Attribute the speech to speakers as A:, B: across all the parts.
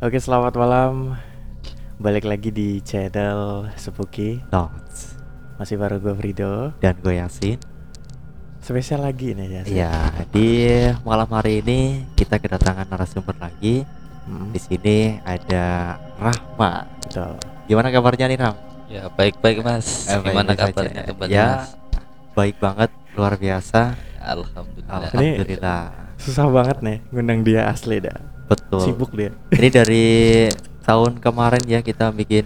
A: Oke, selamat malam. Balik lagi di channel Sepuki.
B: Thoughts
A: Masih baru gue Frido.
B: dan gue Yasin.
A: Spesial lagi nih ya.
B: Ya, di malam hari ini kita kedatangan narasumber lagi.
A: Hmm,
B: Di sini ada Rahma.
A: betul.
B: Gimana kabarnya nih Ram?
C: Ya baik-baik mas.
B: Eh,
C: Gimana
B: baik-baik
C: kabarnya kembali
B: Ya,
C: mas?
B: baik banget, luar biasa.
C: Alhamdulillah.
B: Alhamdulillah.
A: Susah banget nih ngundang dia asli dah.
B: Betul.
A: Sibuk dia.
B: Ini dari tahun kemarin ya kita bikin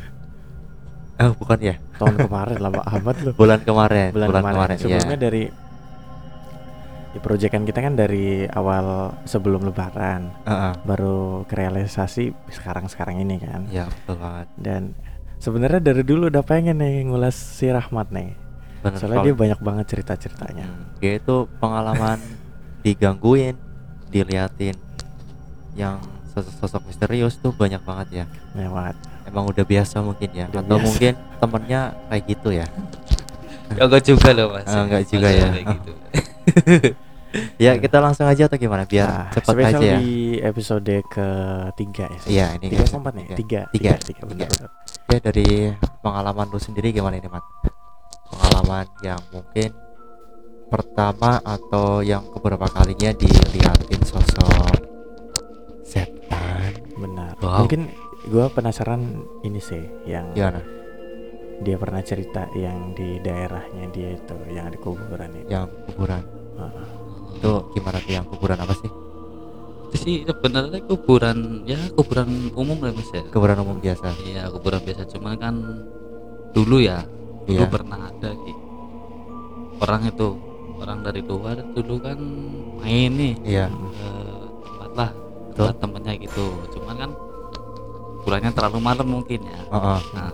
B: Oh, bukan ya.
A: Tahun kemarin lama amat loh.
B: Bulan kemarin,
A: Bulan, kemarin.
B: ya.
A: Sebelumnya dari di proyekan kita kan dari awal sebelum lebaran
B: Heeh.
A: baru kerealisasi sekarang-sekarang ini kan.
B: Ya, betul banget.
A: Dan sebenarnya dari dulu udah pengen nih ngulas si Rahmat nih.
B: Bener
A: Soalnya
B: kalau-
A: dia banyak banget cerita-ceritanya.
B: Hmm, Dia itu pengalaman digangguin, diliatin yang sosok-sosok misterius tuh banyak banget ya.
A: Lewat.
B: Emang udah biasa mungkin ya,
A: Udah
B: atau
A: biasa.
B: mungkin temennya kayak gitu ya.
C: Ya enggak juga loh mas.
B: Ah, enggak juga ya.
C: gitu.
B: Ya kita langsung aja atau gimana biar
A: Nah,
B: cepat aja ya.
A: di episode ketiga ya.
B: Iya ini
A: tiga empat nih?
B: tiga.
A: Tiga.
B: Tiga.
A: Tiga.
B: Tiga.
A: benar-benar.
B: Ya dari pengalaman lu sendiri gimana ini Mat? Pengalaman yang mungkin pertama atau yang beberapa kalinya diliatin sosok.
C: Wow.
A: Mungkin gua penasaran ini sih yang
B: gimana?
A: dia pernah cerita yang di daerahnya dia itu yang ada kuburan itu.
B: Yang kuburan
A: Heeh.
B: itu gimana tuh yang kuburan apa sih?
C: Itu sih sebenarnya kuburan ya kuburan umum lah mas ya.
B: Kuburan umum biasa.
C: Iya kuburan biasa cuman kan dulu ya dulu
B: Iya.
C: pernah ada sih orang itu orang dari luar dulu kan main nih
B: Iya.
C: ke tempat lah tempat temennya gitu cuman kan kuburannya terlalu malam mungkin ya
B: Heeh.
C: nah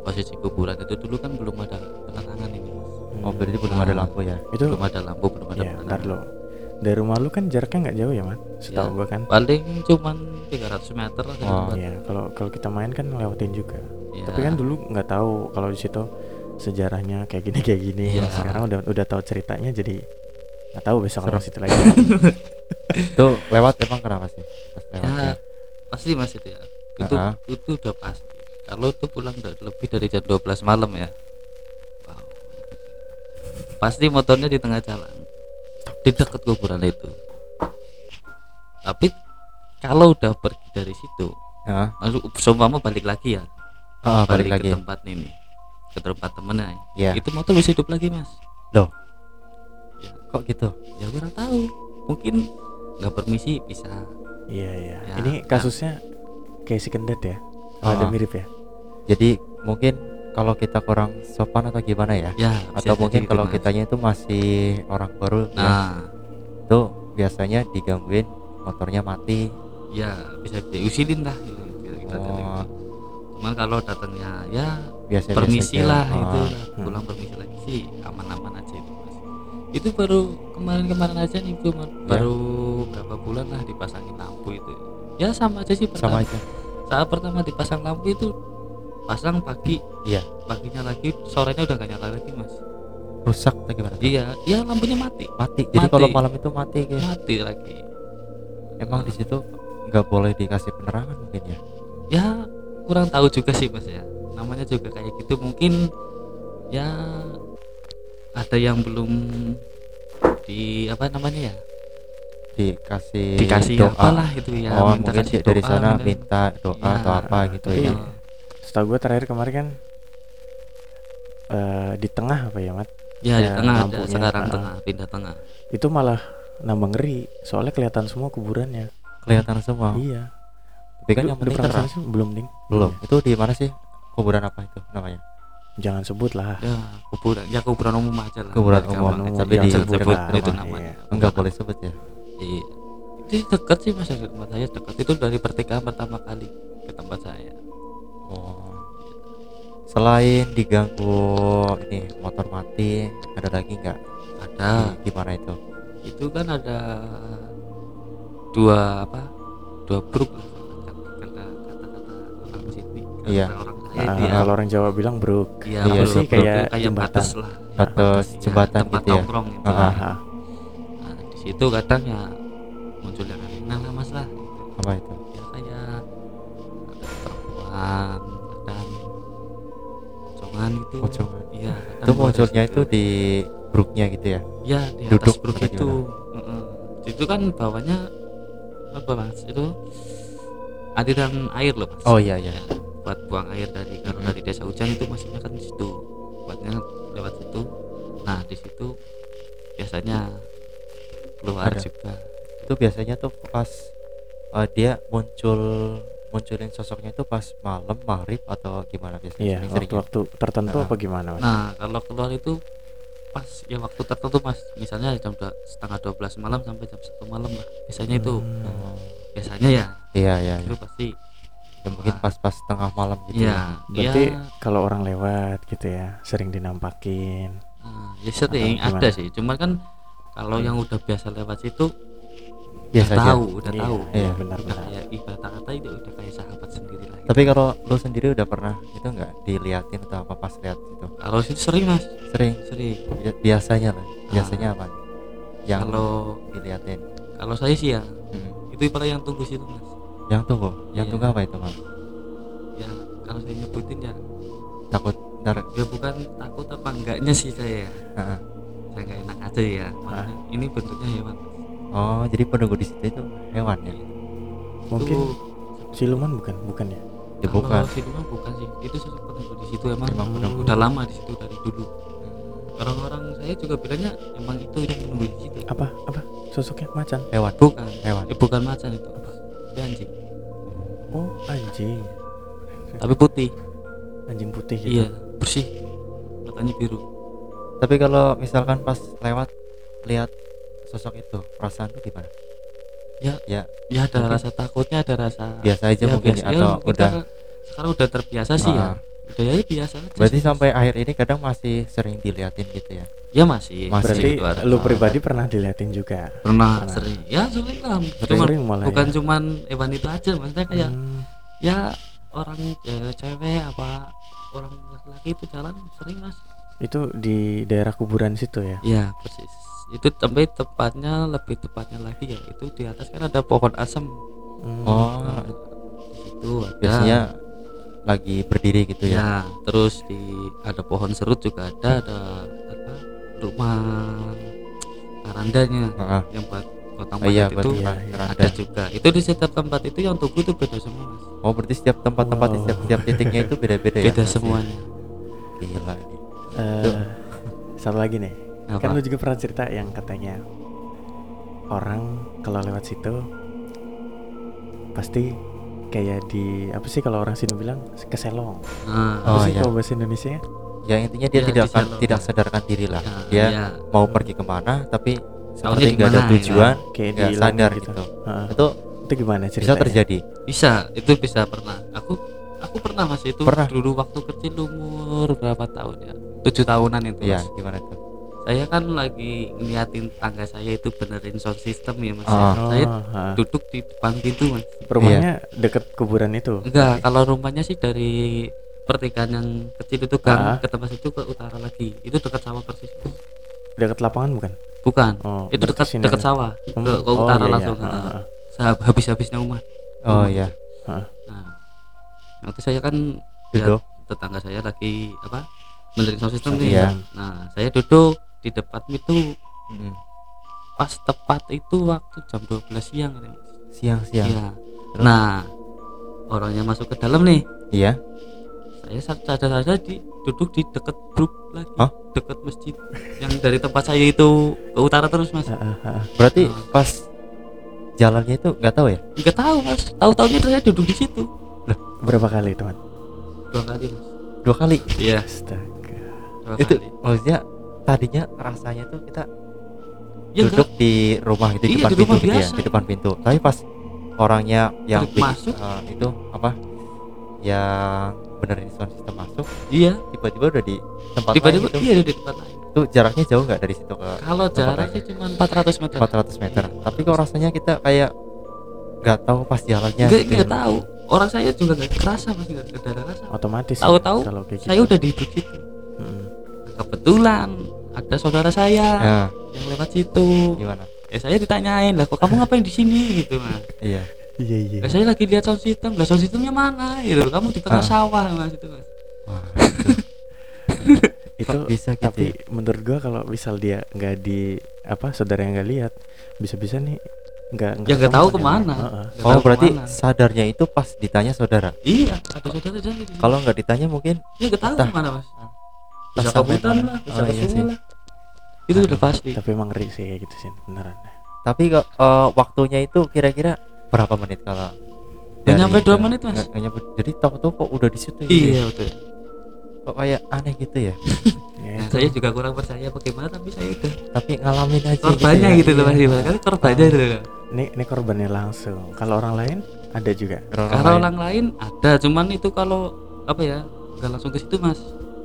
C: posisi kuburan itu dulu kan belum ada penerangan ini Mas.
B: Oh berarti belum ada lampu ya?
A: Itu
C: belum ada lampu belum ada
A: ya,
C: penerangan
A: lo. Dari rumah lu kan jaraknya nggak jauh ya, Mat? Setahu
C: Ya.
A: gua kan.
C: paling cuman 300 meter lah
B: Oh.
A: Iya, kalau kalau kita main kan ngelewatin juga.
C: Iya.
A: Tapi kan dulu nggak tahu kalau di situ sejarahnya kayak gini kayak gini.
C: Iya.
A: Nah, Sekarang udah udah tahu ceritanya jadi nggak tahu besok orang situ lagi.
B: Itu lewat emang kenapa sih? Pas lewatnya?
C: ya pasti mas itu ya itu
B: Ah.
C: itu udah pasti kalau tuh pulang lebih dari jam 12 malam ya wow. pasti motornya di tengah jalan di dekat kuburan itu tapi kalau udah pergi dari situ
B: Heeh.
C: lalu seumpama balik lagi ya
B: Ah, balik,
C: balik,
B: lagi.
C: ke tempat ini ke tempat temennya
B: Iya.
C: itu motor bisa hidup lagi mas
B: Loh.
C: Ya.
B: Kok gitu?
C: ya kurang tahu mungkin nggak permisi bisa
A: Iya iya.
C: Ya,
A: Ini kasusnya kayak si kendet ya.
B: Ah.
A: Ada mirip ya.
B: Jadi mungkin kalau kita kurang sopan atau gimana ya?
C: ya
B: Atau mungkin
C: gitu,
B: kalau
C: Mas.
B: kitanya itu masih orang baru ya,
C: nah
B: itu biasanya digangguin motornya mati.
C: ya bisa diusilin lah gitu,
B: Oh.
C: gitu. cuman kalau datangnya ya
B: Biasanya
C: permisi lah itu
B: Ah.
C: lah.
A: Hmm.
C: pulang permisi lagi sih aman-aman aja itu mas itu baru kemarin-kemarin aja nih itu.
B: Ya.
C: baru berapa bulan lah dipasangin lampu itu ya sama aja sih
B: sama
C: pertama
B: aja.
C: saat pertama dipasang lampu itu pasang pagi
B: Iya.
C: paginya lagi sorenya udah gak nyala lagi mas
B: Rusak atau gimana?
C: iya iya lampunya mati
B: Mati. Jadi
C: Mati.
B: kalau malam itu mati kayak
C: mati lagi
B: emang di situ nggak boleh dikasih penerangan mungkin ya?
C: ya kurang tahu juga sih mas ya namanya juga kayak gitu mungkin ya ada yang belum di apa namanya ya
B: Dikasih,
C: dikasih
B: doa.
C: apalah itu ya
B: oh,
C: minta
B: mungkin di- dari
C: doa,
B: sana
C: mungkin.
B: minta doa
C: Iya.
B: atau apa gitu
A: Tapi
B: ya.
A: Setahu gua terakhir kemarin kan eh di tengah apa ya, Mat?
C: ya di
A: Ya,
C: tengah ada
A: lampunya,
C: sekarang
A: ah.
C: tengah pindah tengah
A: Itu malah nambah ngeri. Soalnya kelihatan semua kuburannya.
B: Kelihatan semua.
A: Iya.
B: Tapi kan
A: Lu
B: yang penting
A: pernah
B: terang.
A: sih? belum, Ding?
B: Belum. Itu di mana sih? Kuburan apa itu namanya?
A: Jangan sebut lah.
C: ya kuburan ya kuburan umum aja lah
B: Kuburan umum,
C: gampang
A: umum,
B: tapi
C: Jangan
B: di-
C: sebut
A: dekat
C: itu namanya
A: iya.
B: Enggak boleh sebut ya.
C: Iya. Itu dekat sih mas dari tempat saya dekat itu dari pertigaan pertama kali ke tempat saya
B: Oh. Selain diganggu ini motor mati, ada lagi nggak?
C: ada
B: Di- Gimana itu?
C: itu kan ada dua apa dua kata kata-kata orang sini
B: Iya.
C: orang saya
A: Ah,
C: itu ya
A: kalau orang Jawa bilang bruk.
C: iya
B: iya sih,
A: kayak
C: kayak
A: jembatan.
C: batas lah
B: Batas
C: Iya,
B: jembatan
C: tempat
B: gitu ya?
C: gitu.
B: Ah,
C: situ kadang ya muncul yang aneh nah lah mas lah.
B: Apa itu?
C: ya kayak pojokan kadang pojokan gitu.
B: Pojokan.
C: iya
B: itu
C: ada
B: munculnya itu di brooknya gitu ya?
C: Ya di
B: duduk
C: atas bruk
B: atau
C: itu. Heeh. itu kan bawahnya apa mas? Itu aliran air loh mas.
B: Oh iya iya.
C: Ya, buat buang air dari kalau
B: Mhm.
C: dari desa hujan itu masuknya kan di situ. Buatnya lewat situ. Nah di situ biasanya keluar
B: Ada.
C: juga
B: itu biasanya tuh pas eh, dia muncul munculin sosoknya itu pas malam maghrib atau gimana biasanya
A: Iya,
B: sering-seringnya?
A: waktu-waktu tertentu
B: Ah.
A: apa gimana, Mas?
C: nah kalau keluar itu pas ya waktu tertentu mas misalnya jam dua, setengah 12 malam sampai jam satu malam lah biasanya itu
A: Hmm.
B: Oh,
C: biasanya ya
B: iya iya iya.
C: itu pasti
B: Ya, mungkin
C: Ah.
B: pas-pas tengah malam gitu
C: ya
A: Berarti
C: ya,
A: kalau orang lewat gitu ya, sering dinampakin.
C: ah, ya sering ada sih cuman kan kalau yang udah biasa lewat situ
B: biasa
C: udah
B: aja.
C: tahu udah
A: Iya,
C: tahu.
B: iya,
C: udah
A: benar-benar.
C: kayak ibarat kata itu udah kayak sahabat sendiri lah.
B: Tapi kalau lu sendiri udah pernah itu nggak diliatin atau apa pas lihat itu?
C: Kalau situ sering mas.
B: Sering?
C: Sering.
B: Bi- biasanya lah. Biasanya apa? Yang
C: kalau
B: diliatin.
C: kalau saya sih ya
B: Hmm.
C: itu paling yang tunggu situ mas.
B: Yang tunggu? Yang
C: Iya.
B: tunggu apa itu mas?
C: Ya kalau saya nyebutin ya.
B: Takut ntar
C: ya bukan takut apa enggaknya sih saya. Ya.
B: Heeh.
C: Saya nggak enak aja ya. Makanya ini bentuknya hewan
B: oh jadi penunggu di situ itu hewan ya?
A: Mungkin
C: Itu-
A: siluman bukan? Bukan ya?
B: ya
C: kalau
B: bukan.
C: siluman bukan sih. Itu sosok penunggu di situ. Emang,
B: Emang penunggu.
C: udah lama di situ dari dulu. Orang-orang saya juga bilangnya emang itu yang penunggu di situ.
A: Apa? Apa? Sosoknya? Macan?
B: hewan.
C: Bukan.
B: Hewan.
C: Eh, bukan macan itu itu anjing.
A: Oh, anjing.
C: tapi putih.
A: Anjing putih gitu.
C: iya bersih. Matanya biru
B: tapi kalau misalkan pas lewat lihat sosok itu perasaan tuh gimana
C: Ya.
B: ya
C: ya ada
B: Mungkin
C: rasa takutnya ada rasa
B: biasa aja
C: ya,
B: mungkin
C: biasa.
B: ya,
C: Ya,
B: atau
C: kita
B: udah
C: sekarang udah terbiasa sih
B: Ah.
C: ya udah ya biasa aja
B: berarti
C: sih.
B: sampai akhir ini kadang masih sering diliatin gitu ya
C: ya masih
B: Masih.
A: Berarti lu pribadi pernah diliatin juga.
C: pernah
A: Pernah.
C: sering ya sering lah
A: Sering,
C: cuman
A: sering malah
C: bukan
A: ya.
C: cuman hewan itu aja maksudnya kayak
A: Hmm,
C: ya orang ya, cewek apa orang laki-laki itu jalan sering mas
A: itu di daerah kuburan situ ya.
C: ya persis. Itu sampai tepatnya lebih tepatnya lagi ya itu di atas kan ada pohon asam
A: Hmm.
B: oh.
C: Nah, situ ada.
B: Biasanya lagi berdiri gitu ya,
C: ya terus di ada pohon serut juga ada ada apa rumah karandanya
B: Heeh.
C: yang buat kotang
B: Oh, iya
C: itu
A: iya, iya.
C: ada juga. Itu di setiap tempat itu yang tugu itu beda semua mas.
B: Oh berarti setiap tempat-tempat di
A: Wow.
B: setiap, setiap titiknya itu beda-beda ya?
C: Beda semuanya.
B: Gila
A: Eh, satu lagi nih.
C: apa
A: Kan lu juga pernah cerita yang katanya orang kalau lewat situ pasti kayak di apa sih kalau orang sini bilang keselong.
C: nah,
A: Apa
B: Oh,
A: sih
B: iya.
A: kalau bahasa Indonesia?
B: ya intinya dia
C: Ya,
B: tidak
C: di
B: akan tidak sadarkan diri lah
C: ya,
B: dia
C: ya.
B: mau pergi ke mana
C: tapi
B: seperti
C: di
B: nggak ada
C: mana, ya.
B: tujuan
A: Kayak
B: nggak
A: dihilang
B: sadar
A: gitu.
B: gitu
A: Heeh.
B: itu
A: Itu gimana
B: bisa
A: ceritanya?
B: terjadi
C: bisa itu bisa pernah aku aku pernah mas itu
B: Pernah?
C: dulu waktu kecil umur berapa tahun ya tujuh tahunan itu
B: ya
C: mas.
B: gimana tuh
C: saya kan lagi ngeliatin tangga saya itu benerin sound system ya mas
B: Ah.
A: Oh,
C: saya
A: heeh.
C: duduk di depan pintu mas
A: rumahnya deket kuburan itu.
C: enggak kalau rumahnya sih dari pertigaan yang kecil itu
A: Ah.
C: kan ke tempat itu ke utara lagi itu dekat sawah persis
A: Dekat lapangan bukan?
C: bukan
A: Oh,
C: itu dekat dekat sawah
A: Hmm,
C: ke, ke
A: oh,
C: utara
A: iya,
C: langsung
A: iya.
C: ah.
A: Heeh,
C: Sahab- habis-habisnya rumah
B: oh
C: Hmm.
B: ya
A: heeh.
C: nah waktu saya kan
B: duduk
C: lihat tetangga saya lagi apa benerin sound system nih
B: Iya.
C: nah saya duduk di depan itu
B: Mm.
C: pas tepat itu waktu jam 12 siang katanya.
B: siang-siang
C: Iya.
B: Terus?
C: nah orangnya masuk ke dalam nih
B: iya
C: saya sad- sadar saja di duduk di deket bruk lagi
B: Hah?
C: deket masjid yang dari tempat saya itu ke utara terus mas
B: berarti
C: Ah.
B: pas jalannya itu nggak tahu ya
C: nggak tahu mas tahu taunya saya duduk di situ
A: Berapa kali teman?
C: dua kali mas
B: dua kali
C: iya
A: Astaga.
C: Dua
B: itu
C: kali
B: maksudnya tadinya rasanya tuh kita
C: ya
B: duduk
C: enggak
B: di rumah itu di
C: Iya,
B: depan
C: di
B: pintu gitu ya di depan pintu tapi pas orangnya yang bikin-
C: masuk.
B: eh, itu apa yang benerin sound system masuk
C: iya
B: tiba-tiba udah di tempat
C: tiba-tiba
B: lain gitu
C: iya di tempat lain
B: itu jaraknya jauh nggak dari situ ke
C: kalau
B: Tempat
C: jarak
B: lain.
C: sih cuma 400 meter
B: 400 meter tapi kok rasanya kita kayak nggak tahu pas jalannya
C: nggak
B: gitu ya.
C: tahu orang saya juga nggak kerasa mas nggak nggak ada rasa
A: Otomatis. ya,
C: Tahu-tahu
A: kayak
C: saya
A: gitu.
C: udah di situ. Kebetulan ada saudara saya
B: Nah,
C: yang lewat situ
B: gimana
C: ya saya ditanyain lah kok kamu ngapain di sini gitu mas
B: iya
A: Iya iya.
C: Lah, saya lagi lihat sound system lah sound systemnya mana gitu kamu di tengah
B: Ah.
C: sawah mas itu mas
B: Wah,
A: Itu
B: Kok bisa gitu
A: tapi
B: ya?
A: menurut gua kalau misal dia nggak di apa saudara yang nggak lihat bisa-bisa nih nggak
C: ya nggak tahu ke
A: mana ya. Heeh.
C: Nggak
B: oh
C: tahu
B: berarti
C: ke mana.
B: sadarnya itu pas ditanya saudara.
C: iya ada saudara jadi
B: Kalau nggak ditanya mungkin
C: ya nggak tahu
B: entah.
C: ke mana
B: mas
C: bisa ke
B: sampai
C: hutan
B: mana.
C: lah bisa
B: Oh,
C: ke
B: iya
C: sungai
B: sih.
C: lah itu udah pasti
A: Tapi emang ngeri sih kayak gitu sih beneran.
B: Tapi kok eh, waktunya itu kira-kira berapa menit kalau? Dari-
C: nyampe dua menit, Mas.
B: Nggak nyampe. Jadi tahu-tahu kok udah di situ. gitu
C: iya
B: ya?
C: betul
B: Kok kayak aneh gitu ya?
A: Ya,
C: Nah, saya juga kurang percaya bagaimana tapi saya udah
B: Tapi ngalamin aja.
C: korbannya
B: ya.
C: gitu loh mas Iwan kan korbannya gitu loh
A: ini ini korbannya langsung. Kalau orang lain ada juga.
B: Lain.
C: orang lain ada cuman itu kalau apa ya nggak langsung ke situ mas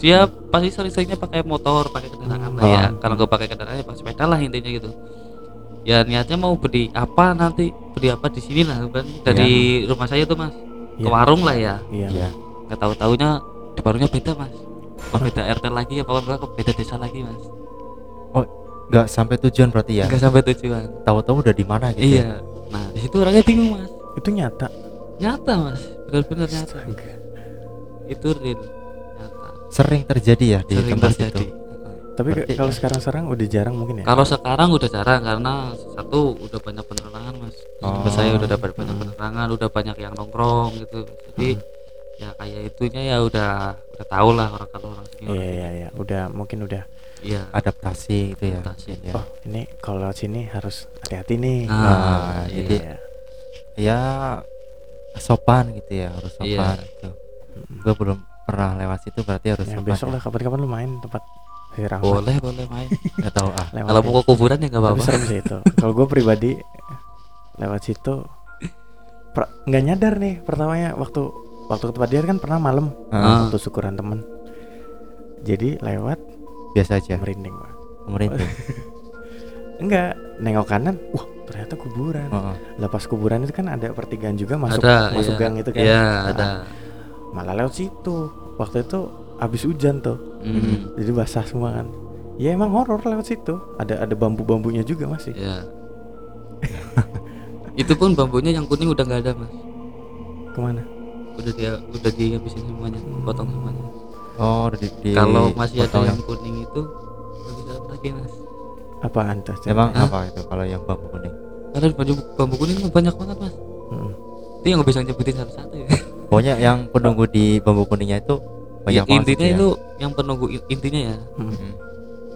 C: dia pasti sering-seringnya pakai motor pakai kendaraan lah ya
B: Oh.
C: kalau nggak pakai kendaraan ya pakai sepeda lah intinya gitu ya niatnya mau beli apa nanti beli apa di sini lah kan dari rumah saya tuh mas ke
A: Iya.
C: warung lah ya
A: Iya.
B: Iya.
C: nggak tahu taunya di warungnya beda mas apa beda RT lagi apa enggak ke beda desa lagi mas
B: Nggak sampai tujuan berarti ya?
C: nggak sampai tujuan
B: Tahu-tahu udah di mana gitu. ya?
C: iya nah di situ orangnya bingung mas
A: Itu nyata.
C: nyata mas benar-benar nyata
A: Astaga.
C: itu real
B: Sering terjadi ya di
C: sering
B: tempat
C: terjadi
B: itu.
A: Tapi
B: Berarti-
A: kalau sekarang-sekarang udah jarang mungkin ya.
C: Kalau sekarang udah jarang karena satu udah banyak penerangan mas.
B: Oh.
C: Saya udah dapat banyak
A: Hmm.
C: penerangan, udah banyak yang nongkrong gitu. Jadi
A: Hmm.
C: ya kayak itunya ya udah udah tahu lah orang kalau orang sini.
A: Iya iya iya. Udah mungkin udah.
C: Iya.
B: Adaptasi gitu ya.
C: Adaptasi.
B: ya.
A: Oh ini kalau sini harus hati-hati nih.
C: Nah,
B: Nah,
C: iya.
B: jadi
A: Iya.
B: Ya sopan gitu ya, harus
C: Iya.
B: sopan gitu.
A: Mm.
B: Gue belum pernah lewat situ berarti harus
A: Ya, besok
B: ya.
A: lah kapan-kapan lu main tempat si Rahmat.
C: boleh boleh main.
B: Nggak tahu ah.
A: Lewat
C: kalau
A: ya.
C: mau ke kuburan ya nggak apa-apa.
A: sih itu. Kalau gue pribadi lewat situ nggak nyadar nih pertamanya waktu waktu ke tempat dia kan pernah malam
B: Ah,
A: waktu syukuran temen. Jadi lewat
B: biasa aja.
A: merinding Pak.
B: Merinding.
A: Enggak, nengok kanan, wah ternyata kuburan.
B: Heeh.
A: Lepas kuburan itu kan ada pertigaan juga masuk
C: ada.
A: masuk
C: iya.
A: gang itu kan.
C: Iya
A: Nah,
C: ada.
A: Malah lewat situ. Waktu itu habis hujan tuh.
C: Hmm,
A: Jadi basah semua kan. Ya emang horor lewat situ. Ada ada bambu-bambunya juga masih.
C: Iya. Itu pun bambunya yang kuning udah nggak ada mas.
A: Ke mana?
C: Udah dia udah dihabisin semuanya, potong semuanya.
B: Oh, di, di
C: Kalau masih ada yang kuning itu nggak bisa lagi mas.
A: Apaan tuh?
B: Emang
C: Hah?
B: apa itu kalau yang bambu kuning?
C: Karena bambu, bambu kuning mah banyak banget mas.
A: Mm-mm.
C: Itu yang nggak bisa nyebutin satu-satu ya.
B: Pokoknya yang penunggu di bambu kuningnya itu
C: Ya,
B: banyak banget
C: intinya
B: gitu ya.
C: itu yang penunggu in- intinya ya
A: Mm.
B: Hmm.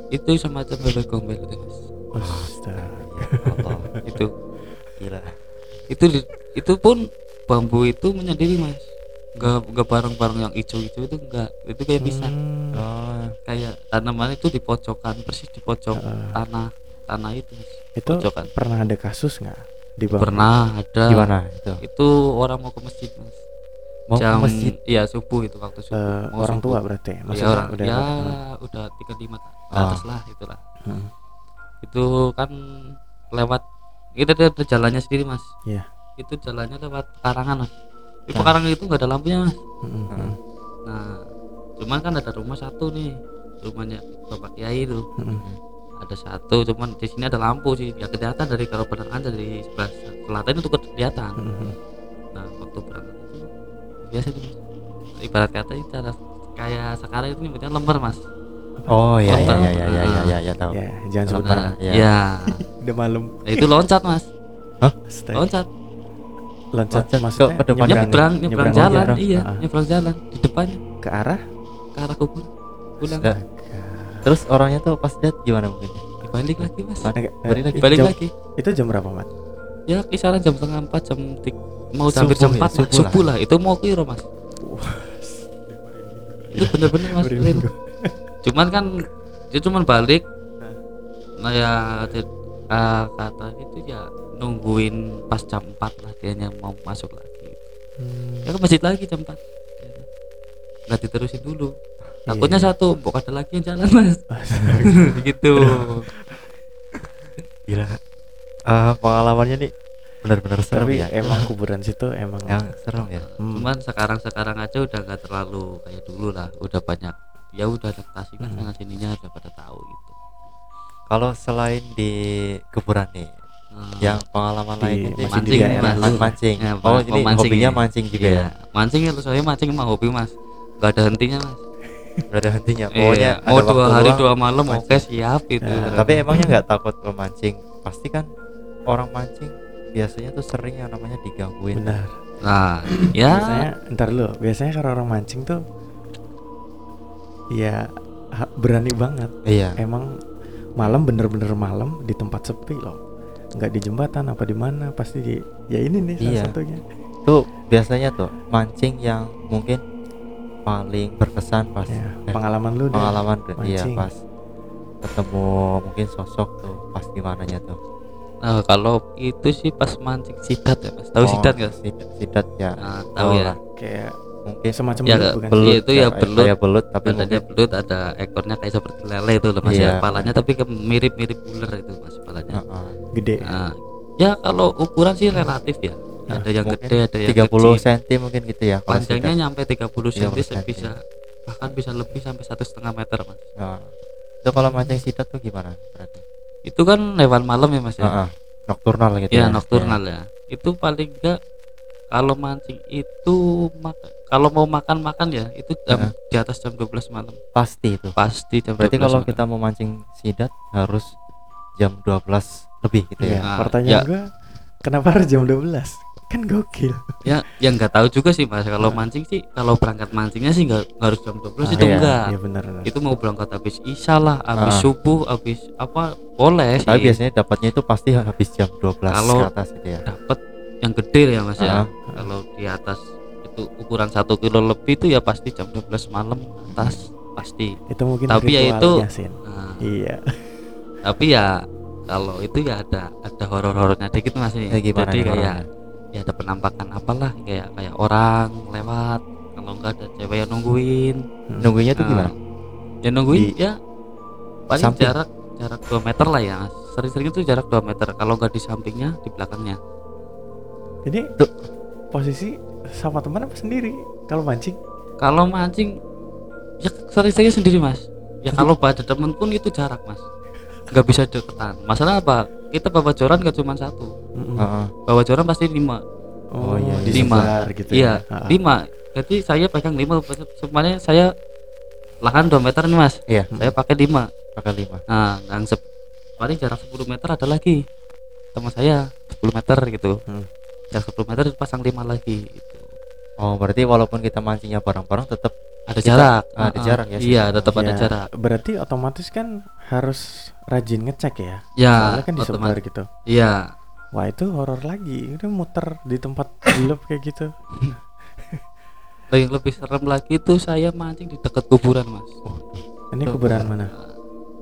C: itu semacam bebek gombel gitu mas.
A: Astaga.
C: Itu
B: gila.
C: itu di- itu pun bambu itu menyendiri mas. Nggak nggak bareng-bareng yang hijau-hijau itu enggak. Itu kayak bisa
A: Hmm.
B: Oh,
C: kayak tanaman itu di pojokan persis di pojok
A: Heeh.
C: tanah tanah itu mas.
A: itu
C: Pojokan.
A: pernah ada kasus nggak di?
C: Pernah ada.
B: gimana itu?
C: Itu orang mau ke masjid mas.
B: Mau
C: Jam
B: masjid?
C: iya subuh itu waktu subuh. Mau
A: orang
C: subuh.
A: tua berarti.
C: ya
A: Maksudnya
C: orang
A: udah
C: ya
A: Hmm.
C: udah tiga lima ke
B: Ah.
C: atas lah itulah
A: Hmm.
C: itu kan lewat itu ada, jalannya sendiri mas
A: Iya.
C: itu jalannya lewat pekarangan mas di
A: Nah.
C: pekarangan itu nggak ada lampunya mas
A: Mm-mm.
B: Heeh.
C: nah cuman kan ada rumah satu nih rumahnya bapak kiai itu
A: Mm-mm.
C: ada satu cuman di sini ada lampu sih ya kelihatan dari kalau penerangan dari sebelah selatan itu kelihatan
A: Mm-mm.
C: nah waktu berangkat biasa itu mas ibarat kata itu cara kayak sekarang itu nyebutnya lembar mas
B: Oh iya iya iya iya iya iya ya, ya, tahu.
A: Ya, jangan sebut nama.
B: Iya.
C: ya
A: Udah malam.
C: Nah, itu loncat mas
A: Astaga.
C: loncat
A: Loncat
B: Loncat
A: maksudnya
B: ke- ke depan.
A: nyebrang,
C: nyebrang nyebrang
A: nyebrang
C: jalan
A: aja.
C: iya
A: Ah, ah.
C: nyebrang jalan di depannya
A: ke arah
C: ke arah kubur pulang.
B: Terus orangnya tuh pas lihat gimana mungkin?
C: dibalik lagi mas
B: Hah? Balik lagi.
C: dibalik
A: jam-
C: lagi
A: Itu jam berapa, Mat?
C: ya kisaran jam setengah empat jam tik mau hampir jam
B: ya,
C: empat lah.
B: subuh
C: lah itu mau kiro mas. Itu bener-bener mas real. cuman kan dia cuman balik. Nah ya ah, kata itu ya nungguin pas jam 4 lah dia mau masuk lagi.
A: Hmm.
C: ya ke masjid lagi jam 4 nggak diterusin dulu. Takutnya
A: Iya.
C: satu pokok ada lagi yang jalan mas. Gitu.
B: Gila. Eh pengalamannya nih benar-benar serem
A: Tapi
B: ya.
A: emang kuburan situ emang
B: yang serem ya.
A: Hmm.
C: cuman sekarang sekarang aja udah nggak terlalu kayak dulu lah udah banyak ya udah adaptasi kan
A: Hmm.
C: sininya udah pada tahu gitu
B: Kalau selain di kuburan nih,
C: Ah,
B: yang pengalaman
A: Di-
B: lainnya itu
A: masih
C: di daerah
B: mancing,
C: lu.
B: mancing.
C: Ya,
B: oh ini
C: mancing
B: hobinya
C: ya.
B: mancing juga
C: iya.
B: ya
C: mancing ya saya mancing emang hobi mas nggak ada hentinya mas
B: nggak ada hentinya pokoknya
C: Iya, mau dua hari
B: luang,
C: dua malam
B: mancing.
C: oke siap itu
A: Ya,
B: tapi emangnya nggak takut kalau mancing pasti kan orang mancing biasanya tuh sering yang namanya digangguin.
A: Benar.
C: Nah ya.
A: Biasanya ntar dulu. Biasanya kalau orang mancing tuh ya berani banget.
B: Iya.
A: Emang malam bener-bener malam di tempat sepi loh. Nggak di jembatan apa di mana pasti di ya ini nih salah
B: Iya.
A: satunya.
B: Tuh biasanya tuh mancing yang mungkin paling berkesan pas
A: ya,
B: eh,
A: pengalaman lu deh.
B: pengalaman tuh, iya pas ketemu mungkin sosok tuh pas gimana nya tuh
C: nah, kalau itu sih pas mancing sidat ya mas tahu
B: Oh,
C: sidat nggak
B: sidat, sidat ya
C: nah, tahu ya
B: lah.
A: kayak
B: mungkin
A: semacam
C: Ya,
A: belut bukan
C: belut. itu ya
B: kayak-
C: belut.
B: kayak belut tapi
C: badannya
B: mungkin
C: belut ada ekornya kayak seperti lele itu loh mas
B: Iya.
C: ya kepalanya tapi ke- mirip-mirip ular itu mas kepalanya
B: Heeh.
A: gede
C: Nah, ya kalau ukuran sih relatif ya
A: Nah,
C: ada yang gede ada yang
B: 30
C: kecil
B: cm mungkin gitu ya
C: panjangnya
B: sidat.
C: nyampe 30 cm
B: 30
C: saya
B: cm.
C: bisa bahkan bisa lebih sampai satu setengah meter mas
B: Nah, itu kalau mancing sidat tuh gimana berarti
C: itu kan hewan malam ya mas ya
B: Heeh. nokturnal gitu
C: ya
B: ya
C: nokturnal ya itu paling enggak kalau mancing itu kalau mau makan makan ya itu jam
B: Heeh.
C: di atas jam 12 malam
B: pasti itu
C: pasti jam
B: berarti
C: 12
B: kalau
C: malam.
B: kita mau mancing sidat harus jam 12 lebih gitu
A: Iya,
B: ya
C: Nah,
A: pertanyaan
C: ya.
A: gua kenapa harus jam 12 kan gokil.
C: Ya yang nggak tahu juga sih mas. Kalau mancing sih kalau berangkat mancingnya sih nggak harus jam 12
A: Ah,
C: itu
B: iya,
C: enggak
A: iya benar benar.
C: itu mau berangkat habis isya lah habis
B: Ah.
C: subuh habis apa boleh
B: tapi
C: sih
B: biasanya dapatnya itu pasti habis jam 12
C: Kalau-
B: ke atas gitu ya.
C: dapat yang gede ya mas ya.
B: Ah.
C: kalau di atas itu ukuran satu kilo lebih itu ya pasti jam 12 malam atas pasti.
A: Itu mungkin
C: Tapi ya itu- nah,
A: iya.
C: Tapi ya kalau itu ya ada ada horor-horornya dikit mas
B: gimana
C: jadi kayak? Ya ada penampakan apalah kayak kayak orang lewat kalau enggak ada cewek yang nungguin
A: Hmm.
B: nunggunya tuh
C: Nah,
B: gimana
C: ya nungguin
B: Di-
C: ya paling
B: samping?
C: jarak jarak 2 meter lah ya sering-sering itu jarak 2 meter kalau enggak di sampingnya di belakangnya
A: Jadi
B: Tuh.
A: posisi sama teman apa sendiri kalau mancing?
C: kalau mancing ya sering-sering sendiri mas ya kalau pada temen pun itu jarak mas nggak bisa deketan. Masalah apa? Kita bawa joran gak cuma satu.
A: Mm-mm.
B: Heeh.
C: bawa joran pasti lima.
A: Oh,
B: Oh, iya,
A: disebar gitu
C: iya
A: ya.
C: Lima. Jadi saya pegang lima. Semuanya saya lahan 2 meter nih mas.
B: Iya.
C: Saya pakai lima.
B: Pakai lima.
C: Nah yang sep- paling jarak 10 meter ada lagi. Teman saya 10 meter gitu.
A: Hmm.
C: jarak 10 meter pasang lima lagi gitu.
B: oh berarti walaupun kita mancingnya bareng-bareng tetap
C: ada
B: Kita-
C: jarak
B: ah, ada
C: Ah,
B: jarak ya,
C: iya
B: sih.
C: tetap ada
A: Ya,
C: jarak
A: Berarti otomatis kan harus rajin ngecek ya.
C: ya
A: Soalnya kan disebar gitu.
C: iya
A: Wah itu horor lagi. Udah muter di tempat gelap kayak gitu.
C: Nah, yang lebih serem lagi itu saya mancing di dekat kuburan mas
A: Ini
B: Tuh,
A: kuburan mana?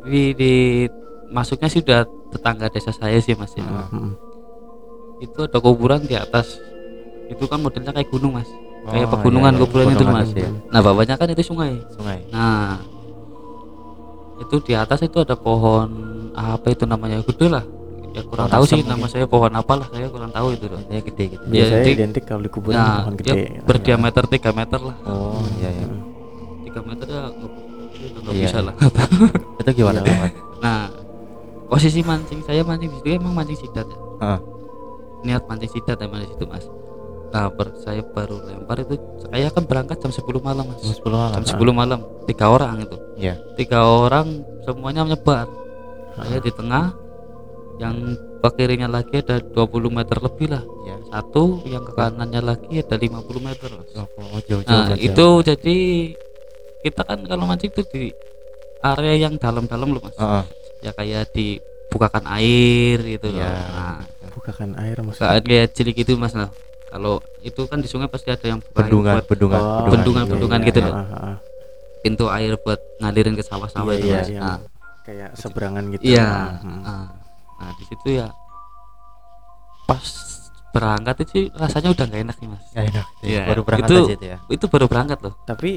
C: di, di masuknya sih udah tetangga desa saya sih mas ya
B: Ah.
A: Mm-mm.
C: itu ada kuburan di atas itu kan modelnya kayak gunung mas kayak
B: Oh,
C: pegunungan
B: iya, iya.
C: kuburan itu mas
B: ya.
C: nah bawahnya kan itu sungai
B: sungai
C: nah itu di atas itu ada pohon apa itu namanya gede lah ya kurang
A: Pohon
C: tahu sih nama saya pohon apalah saya kurang tahu itu loh
B: Intinya gede gitu
C: Iya,
A: Biasanya
C: di-
A: identik kalau di kuburan
C: nah
A: pohon
C: dia
A: gede.
C: berdiameter 3 meter lah
B: oh iya iya
A: Mm.
C: 3 meter ya nggak
B: Iya,
C: bisa
B: iya.
C: lah
B: itu gimana
A: Iya.
C: nah posisi mancing saya mancing di situ emang mancing sidat ya
B: Heeh.
C: niat mancing sidat emang di situ mas nah ber- saya baru lempar itu saya kan berangkat jam 10 malam mas.
B: Jam 10 malam.
C: Jam 10 malam tiga orang itu.
B: Iya.
C: Tiga orang semuanya menyebar. Saya di tengah yang ke kirinya lagi ada 20 meter lebih lah.
B: Iya.
C: Satu yang ke kanannya lagi ada 50 meter mas.
B: Oh jauh jauh
C: nah
B: jauh.
C: itu jadi kita kan kalau mancing itu di area yang dalam-dalam loh mas.
B: Heeh.
C: ya kayak dibukakan air gitu loh.
B: Iya.
C: nah.
A: Bukakan air maksudnya.
C: kayak cilik gitu mas nah kalau itu kan di sungai pasti ada yang bukain
B: bendungan
C: buat
B: bendungan
A: Oh,
C: Bendungan-bendungan
A: iya,
C: gitu
A: iya,
C: loh.
A: ah.
C: pintu air buat ngalirin ke sawah-sawah
A: Iya,
C: itu
A: iya,
C: mas.
A: iya.
C: nah.
A: Kayak seberangan gitu.
C: iya.
A: Hmm.
C: nah, nah di situ ya pas berangkat itu sih rasanya udah nggak enak nih mas.
B: Nggak enak
C: Iya,
B: baru berangkat
C: itu-
B: aja itu ya.
C: itu baru berangkat loh.
A: Tapi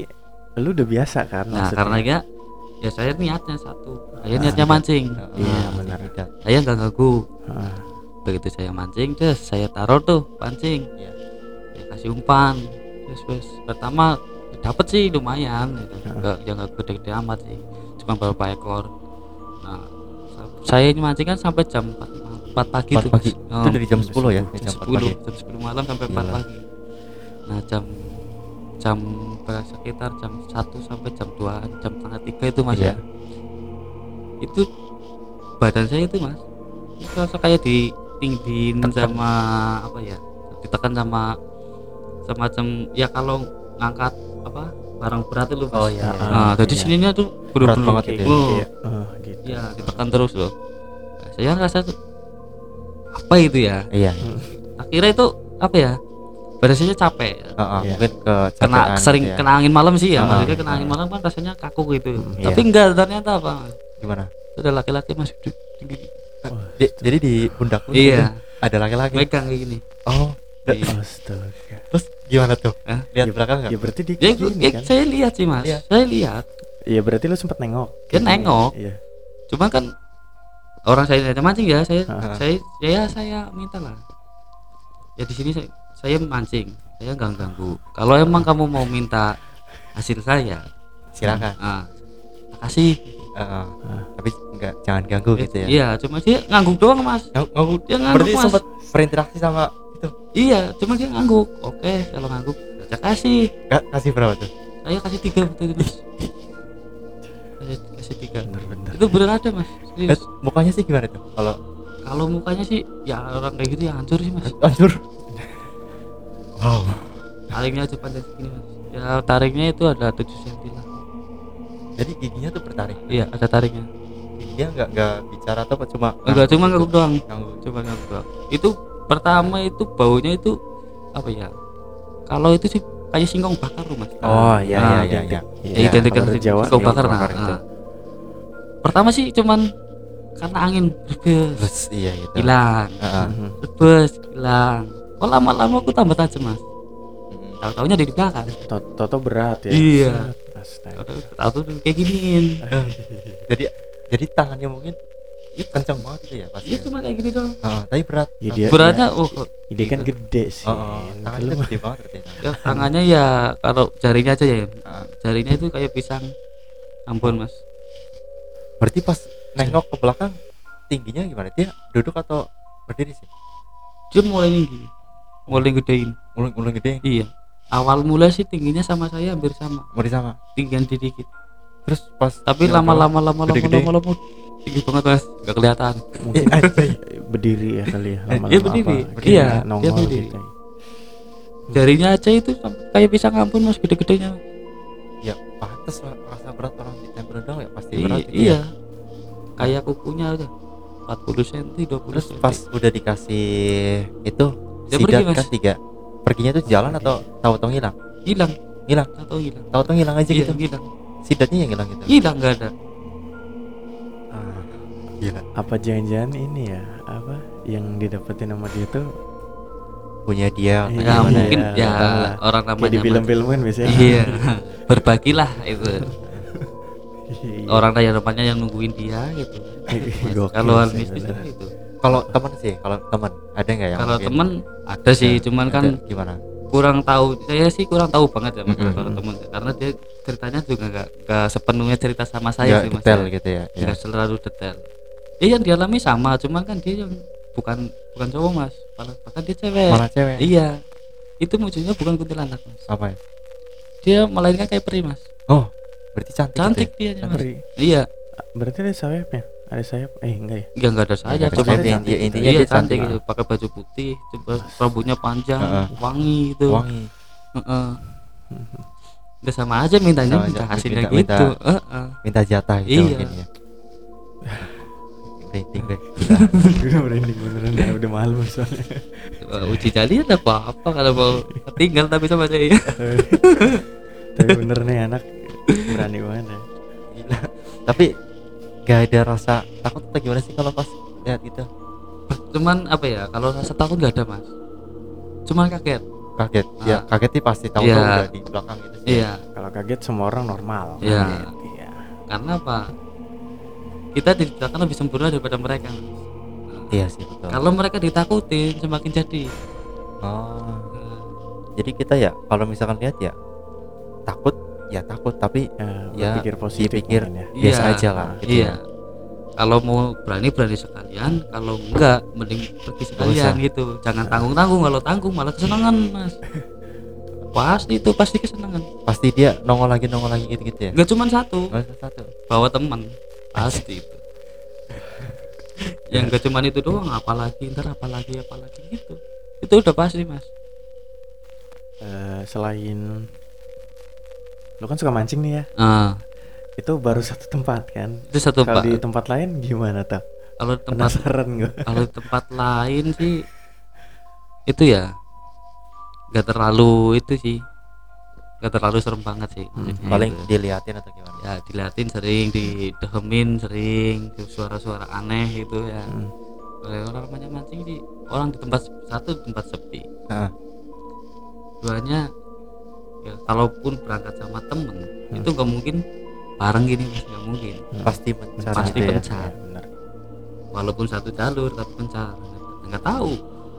A: lu udah biasa kan
C: nah
A: maksudnya?
C: karena ya ya saya niatnya satu. Saya
A: Ah,
C: niatnya mancing.
A: Iya,
B: Heeh,
A: benar.
C: saya nggak ganggu
A: Ah,
C: begitu saya mancing terus saya taruh tuh pancing
B: Iya.
C: saya kasih umpan terus terus pertama dapat sih lumayan gitu. Nggak ya nggak gede-gede amat sih cuma beberapa ekor nah sa- saya ini mancing kan sampai jam 4 malam 4 pagi
B: 4
C: tuh
B: pagi.
C: Mas.
B: Itu
C: Oh,
B: dari jam 10 ya?
C: jam
B: Jam 4
C: 10
B: pagi.
C: jam 10 malam sampai 4
B: Gila.
C: pagi nah jam jam sekitar jam 1 sampai jam 2 jam setengah 3 itu mas
B: Iya.
C: ya itu badan saya itu mas itu kayak ditinggin sama apa ya ditekan sama semacam ya kalau ngangkat apa barang berat itu
B: Oh iya.
C: nah jadi
A: iya.
C: sininya tuh
B: Berat banget
C: kayak-
B: itu ya.
C: oh,
A: Iya, oh, gitu.
C: ya ditekan terus loh Nah, saya rasa tuh apa itu ya
B: Iya.
C: tak kira itu apa ya badan saya capek
B: Heeh,
A: Iya.
B: mungkin ke
C: kena sering kena angin malam sih ya
B: Ah,
C: maksudnya kena
B: ah.
C: angin malam kan rasanya kaku gitu
A: Hmm,
C: tapi enggak ternyata apa
B: gimana?
C: itu ada laki-laki masih tinggi
B: Di- jadi di pundak lu
C: iya
B: ada laki-laki.
C: megang kayak gini
B: Oh,
C: Iya.
A: Astaga.
B: terus gimana tuh?
C: Hah?
B: Lihat
A: Ya,
B: belakang nggak?
A: Ya berarti di
C: ya,
A: gini
C: ya,
A: kan?
C: saya lihat sih mas
B: Iya.
C: saya lihat
A: Iya berarti lu sempet nengok.
C: Dia nengok.
A: Iya.
C: cuma kan orang saya ada mancing ya saya saya ya saya minta lah ya di sini saya, saya mancing saya nggak ganggu kalau emang kamu mau minta hasil saya
B: Silakan.
C: ah kasih
B: Heeh. Tapi enggak jangan ganggu gitu ya.
C: iya cuma dia ngangguk doang mas
B: Nggak- nggak-
C: dia ngangguk
B: berarti
C: mas
B: sempat berinteraksi sama itu.
C: iya cuma dia ngangguk oke kalau ngangguk saya kasih
B: Enggak kasih berapa tuh?
C: saya kasih tiga waktu itu mas kasih, kasih tiga
A: Bener-bener.
C: itu bener ada mas
B: Eh,
C: serius
B: mukanya sih gimana tuh? Kalau
C: kalau mukanya sih ya orang kayak gitu ya hancur sih mas
B: hancur. Wow.
C: tariknya aja panjang segini mas ya tariknya itu ada 7 cm lah
B: Jadi giginya tuh bertaring.
C: iya ada tariknya
B: Dia enggak enggak bicara atau apa cuma
C: enggak cuma
B: gitu?
C: ngangguk doang
B: Ngangguk.
C: coba ngangguk doang itu pertama itu baunya itu apa ya kalau itu sih kayak singkong bakar mas
B: Oh iya
C: Nah,
B: iya iya.
A: identik.
B: iya.
C: ya identik dengan
A: dari Jawa
C: singkong
A: iya,
C: bakar nah, nah. pertama sih cuman karena angin berbes
B: iya gitu.
C: hilang.
A: Mhm.
C: berbes hilang kok lama-lama aku tambah tajam mas
B: Mm.
C: tahu taunya di belakang
A: To- Toto berat ya.
C: Iya. Tuh kayak giniin
B: Jadi jadi tangannya mungkin itu kencang banget gitu ya pasti.
C: iya cuma kayak gini doang
B: Heeh, tapi berat.
A: Ya, dia,
C: beratnya oh kok
A: dia kan gede sih.
B: Oh, oh, tangannya gede banget berarti.
C: ya tangannya ya kalau jarinya aja ya jarinya itu kayak pisang ampun mas
B: Berarti pas nengok ke belakang tingginya gimana? Dia duduk atau berdiri sih?
C: dia mulai tinggi mulai gedein
B: Mulai-mulai gede.
C: iya awal mulai sih tingginya sama saya hampir sama
B: Mau sama.
C: tinggian dikit
B: Terus pas
C: tapi lama-lama lama-lama lama-lama tinggi banget mas nggak kelihatan
A: Mungkin berdiri ya kali ya lama-lama
C: Iya, berdiri.
A: apa,
C: Iya,
A: nongol
C: berdiri.
A: gitu.
C: jarinya aja itu kayak pisang ampun mas gede-gedenya
B: ya pantas lah rasa berat orang di tempel doang ya pasti
C: I-
B: berat gitu
C: iya
B: ya.
C: kayak kukunya aja 40 cm 20
B: Terus
C: cm
B: pas udah dikasih itu
C: Dia
B: sidat
C: pergi, Mas.
B: kan tiga. Perginya tuh jalan atau tahu-tahu hilang?
C: hilang
B: Hilang.
C: atau hilang
B: Tahu-tahu hilang aja gitu.
C: hilang
B: Sidatnya yang hilang gitu.
C: hilang nggak ada
B: Ah, gila.
A: Apa jangan-jangan ini ya? Apa yang didapetin sama dia tuh
B: Punya dia
C: ya
B: gimana
C: mungkin ya
A: lah.
C: orang
A: kayak
C: namanya
A: di
C: mas-
A: film-film kan biasanya.
C: iya berbagilah itu
A: Iya.
C: orang kaya depannya yang nungguin dia gitu kalau mistis itu
B: Kalau teman sih, kalau teman ada nggak yang
C: kalau temen ada sih
B: Ada,
C: cuman kan
B: ada. gimana?
C: kurang tahu saya sih kurang tahu banget ya mas
B: Mm-mm.
C: kalau temen karena dia ceritanya juga nggak nggak sepenuhnya cerita sama saya
B: Nggak
C: sih mas
B: detail
C: ya.
B: gitu ya. ya.
C: nggak selalu detail dia yang dialami sama cuman kan dia yang bukan bukan cowok mas malah bahkan dia cewek
B: Malah cewek.
C: iya itu munculnya bukan kuntilanak mas
B: Apa ya?
C: dia melainkan kayak peri mas
B: Oh, berarti cantik.
C: cantik
B: Gitu ya?
C: dia mas
A: Peri.
C: iya
A: Berarti ada sayapnya? Ada sayap? Eh enggak ya?
C: ya nggak ada saya
B: Nggak ada
C: cuma
B: sayap,
C: dia
B: inti- intinya dia
C: cantik
B: cantik.
C: gitu pakai baju putih coba rambutnya panjang
B: Heeh.
C: wangi gitu
B: Wangi.
C: Heeh. udah sama aja mintanya
B: Sama
C: minta hasilnya
B: minta- minta.
C: gitu Heeh.
B: Minta jatah gitu
C: Iya.
B: mungkin ya. Rating deh.
A: Udah merinding beneran ya, udah malu soalnya.
C: Uji jali ada apa apa kalau mau tinggal tapi sama saya
A: Tapi bener nih anak berani banget ya.
B: Gila. Tapi gak ada rasa takut atau gimana sih kalau pas lihat itu?
C: cuman apa ya kalau rasa takut nggak ada mas cuman kaget
B: Kaget. Ya,
C: Ah.
B: kaget sih pasti tahu udah di belakang gitu sih.
C: iya
A: Kalau kaget semua orang normal.
C: Iya.
A: Kaget, Iya.
C: karena apa kita diciptakan lebih sempurna daripada mereka Mas.
B: Iya sih betul.
C: kalau mereka ditakutin semakin jadi
B: Oh,
C: Nah,
B: jadi kita ya kalau misalkan lihat ya takut ya takut tapi
A: Ya,
B: Ya,
A: berpikir positif
B: dipikir
A: mungkin ya.
B: biasa
C: Iya.
B: aja lah gitu
C: iya.
B: ya.
C: kalau mau berani berani sekalian kalau enggak mending pergi sekalian gitu. Jangan tanggung tanggung kalau tanggung malah kesenangan mas. Pasti itu pasti kesenangan.
B: Pasti dia nongol lagi nongol lagi gitu gitu ya?
C: Enggak cuma satu.
B: Satu.
C: Bawa teman. Pasti itu. Yang enggak cuma itu doang apalagi ntar apalagi apalagi gitu. Itu udah pasti mas.
A: Eh, selain lu kan suka mancing nih ya.
C: Ah.
A: Itu baru satu tempat kan?
C: Itu satu
A: kalau
C: pak
A: di tempat lain gimana tuh
C: kalau di tempat
A: penasaran gue
C: kalau di tempat lain sih itu ya nggak terlalu itu sih nggak terlalu serem banget sih maksudnya
B: paling
C: itu.
B: diliatin atau gimana?
C: Ya diliatin sering didehemin sering suara-suara aneh gitu ya.
A: Hmm.
C: kalau orang namanya mancing sih orang di tempat satu di tempat sepi.
B: Heeh.
C: duanya ya kalaupun berangkat sama temen
A: Hmm.
C: itu nggak mungkin bareng gini mas nggak mungkin.
B: Pasti mencar
C: Pasti
B: gitu ya.
C: pencar.
A: Ya,
C: walaupun satu jalur tapi pencar nggak tahu.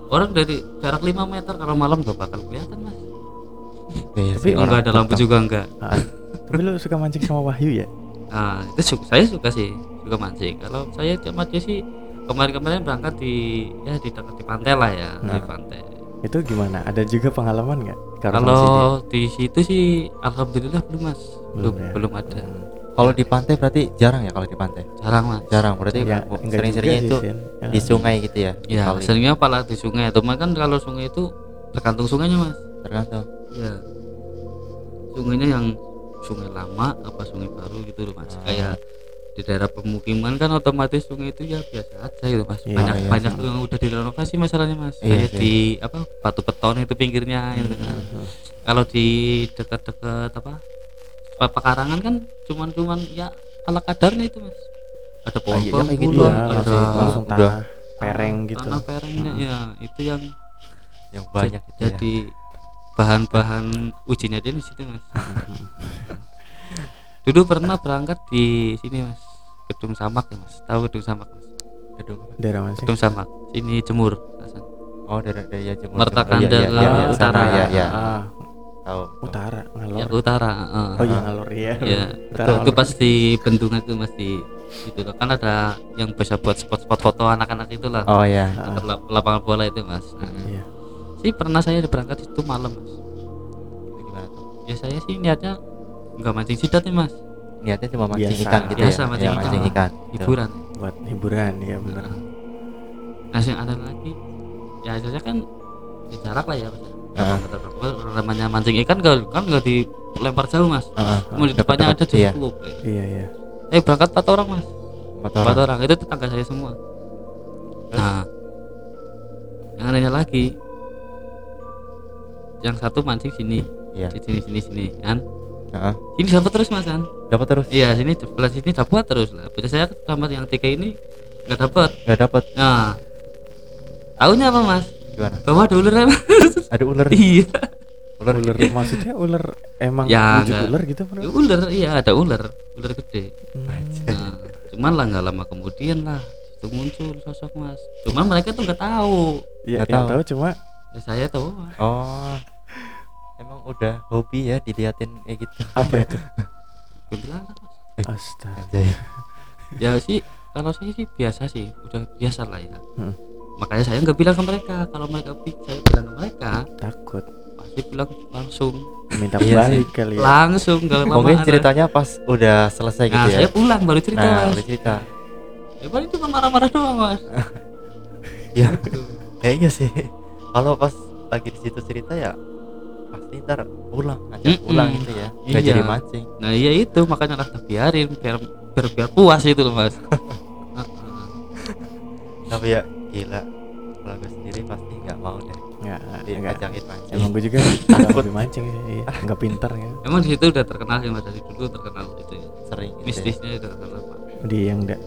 C: Orang dari jarak 5 meter kalau malam gak bakal kelihatan mas.
B: Iya
A: Tapi
C: enggak ada lampu juga enggak
A: Ah, tapi lu suka mancing sama Wahyu ya?
C: Nah itu suka, saya suka sih suka mancing. Kalau saya dia sih kemarin-kemarin berangkat di ya di dekat di pantai lah ya di
A: Nah.
C: pantai
A: itu gimana? Ada juga pengalaman nggak?
C: Kalau di situ sih alhamdulillah belum mas. Belum
A: ya?
C: belum ada.
A: Hmm.
B: kalau di pantai berarti jarang ya kalau di pantai?
C: Jarang mas.
B: Jarang berarti
A: Ya,
B: sering-seringnya itu
A: sih. Ya.
B: di sungai gitu ya
C: ya
B: kali.
C: seringnya malah di sungai. Teman kan kalau sungai itu tergantung sungainya mas.
B: Tergantung.
C: Ya. Sungainya yang sungai lama apa sungai baru gitu loh mas.
B: Ah.
C: kayak di daerah pemukiman kan otomatis sungai itu ya biasa aja gitu mas
A: Iya,
C: banyak
B: iya.
C: banyak tuh yang udah direnovasi masalahnya mas
B: Iya
C: kayak
B: sih.
C: di apa batu beton itu pinggirnya gitu kan
A: Hmm.
C: kalau di dekat-dekat apa pe- pekarangan kan cuman cuman ya ala kadarnya itu mas ada pohon
B: iya,
C: pohon
B: kayak gitu ya,
A: Iya,
C: ada
A: langsung,
B: Udah.
A: pereng gitu
C: tanah perengnya ya itu yang
B: yang banyak gitu ya
C: jadi bahan-bahan ujinya dia di situ mas dulu pernah berangkat di sini mas. Gedung samak ya mas. Tahu gedung samak mas?
B: Gedung
A: daerah mancing
C: gedung samak. Sini jemur Hasan.
B: oh dari ya jemur.
C: Mertakanda
B: Jemur. Iya, iya, iya, sana,
C: utara.
B: ya ya
A: ah,
B: tahu.
A: Utara ngalor.
C: Ya utara heeh.
A: oh iya ngalor iya.
C: Ya
A: Utara
C: itu, itu
A: ngalor.
C: pas di bendungan itu mas di itu loh. kan ada yang bisa buat spot-spot foto anak-anak itulah.
B: Oh ya
C: dekat lap- lapangan bola itu mas. Nah,
A: iya.
C: Sih pernah saya berangkat itu malam mas.
B: Itu gimana tuh?
C: Ya saya sih niatnya nggak mancing sidat nih mas.
B: Niatnya cuma mancing
A: Biasa.
B: ikan gitu
C: Biasa
B: ya
C: mancing
B: ya,
C: ikan.
B: mancing ikan. gitu.
C: hiburan.
A: Buat hiburan ya benar
C: nah. Yang ada lagi ya saya kan di jarak lah ya mas.
B: Heeh.
C: Kalau namanya mancing ikan gak, kan nggak dilempar jauh mas.
B: Heeh.
C: cuma di depannya ada
B: Dapat-dapat, iya.
C: cukup
A: iya iya.
C: Eh berangkat empat orang mas.
B: Empat orang.
C: orang. Itu tetangga saya semua. Nah. Yang anehnya lagi yang satu mancing sini.
B: Iya.
C: di sini sini sini kan
B: Heeh.
C: ini dapat terus mas kan?
B: Dapat terus.
C: Iya sini sebelah sini dapat terus lah. Biasanya saya sama yang tiga ini nggak dapat.
B: Nggak dapat.
C: Nah. Tahunya apa mas?
B: Gimana?
C: Bahwa ada ular mas.
B: Ada ular.
C: Iya.
B: Ular
A: ular maksudnya ular emang
C: Ya,
A: wujud ular gitu
C: Ya, ular iya ada ular. Ular gede.
A: Hmm.
C: nah, cuman lah nggak lama kemudian lah itu muncul sosok mas. Cuman mereka tuh nggak tahu.
A: Iya,
B: Nggak tahu.
A: tahu cuma
C: ya, saya tahu Mas.
B: oh emang udah hobi ya diliatin kayak gitu?
A: Apa itu?
C: kuntilanak mas
A: Astaga.
C: Ya sih kalau saya sih biasa sih udah biasa lah ya.
A: Hmm.
C: makanya saya nggak bilang ke mereka. Kalau mereka saya bilang ke mereka
A: Takut.
C: pasti bilang langsung.
A: Minta
B: Iya
A: balik kali ya.
C: langsung nggak lama
B: mungkin ceritanya pas udah selesai gitu
C: nah
B: ya?
C: saya pulang baru cerita
B: nah
C: mas.
B: udah cerita.
C: Ya paling cuma marah-marah doang mas.
B: Ya kayaknya sih. Kalau pas lagi di situ cerita ya pasti ntar pulang ngajak
C: Mm-mm.
B: pulang gitu ya. Nggak
C: Iya.
B: jadi mancing.
C: Nah iya itu makanya lah biarin biar biar, biar puas itu loh mas.
B: Tapi ya gila. Kalau gue sendiri pasti nggak mau deh.
A: Enggak, enggak.
B: diajakin mancing.
A: Emang gue juga takut. mancing sih, iya. enggak pintar ya.
C: emang di situ udah terkenal sih mas. Dari dulu terkenal itu ya.
B: sering gitu ya.
C: mistisnya udah terkenal pak
A: Di yang enggak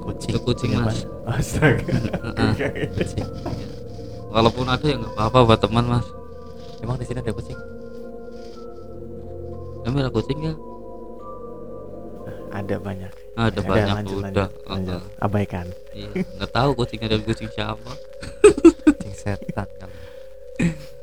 B: kucing.
C: Itu kucing mas.
A: Astaga.
B: Kucing.
C: Walaupun ada ya nggak apa-apa buat teman mas
B: emang di sini ada kucing
C: Kamu ada kucing ya.
A: Ada banyak.
C: ada
A: Ada,
C: banyak
A: lanjut,
C: udah.
A: lanjut, lanjut. Abaikan.
C: Iya, nggak tahu kucingnya dari kucing siapa.
B: Kucing setan. kan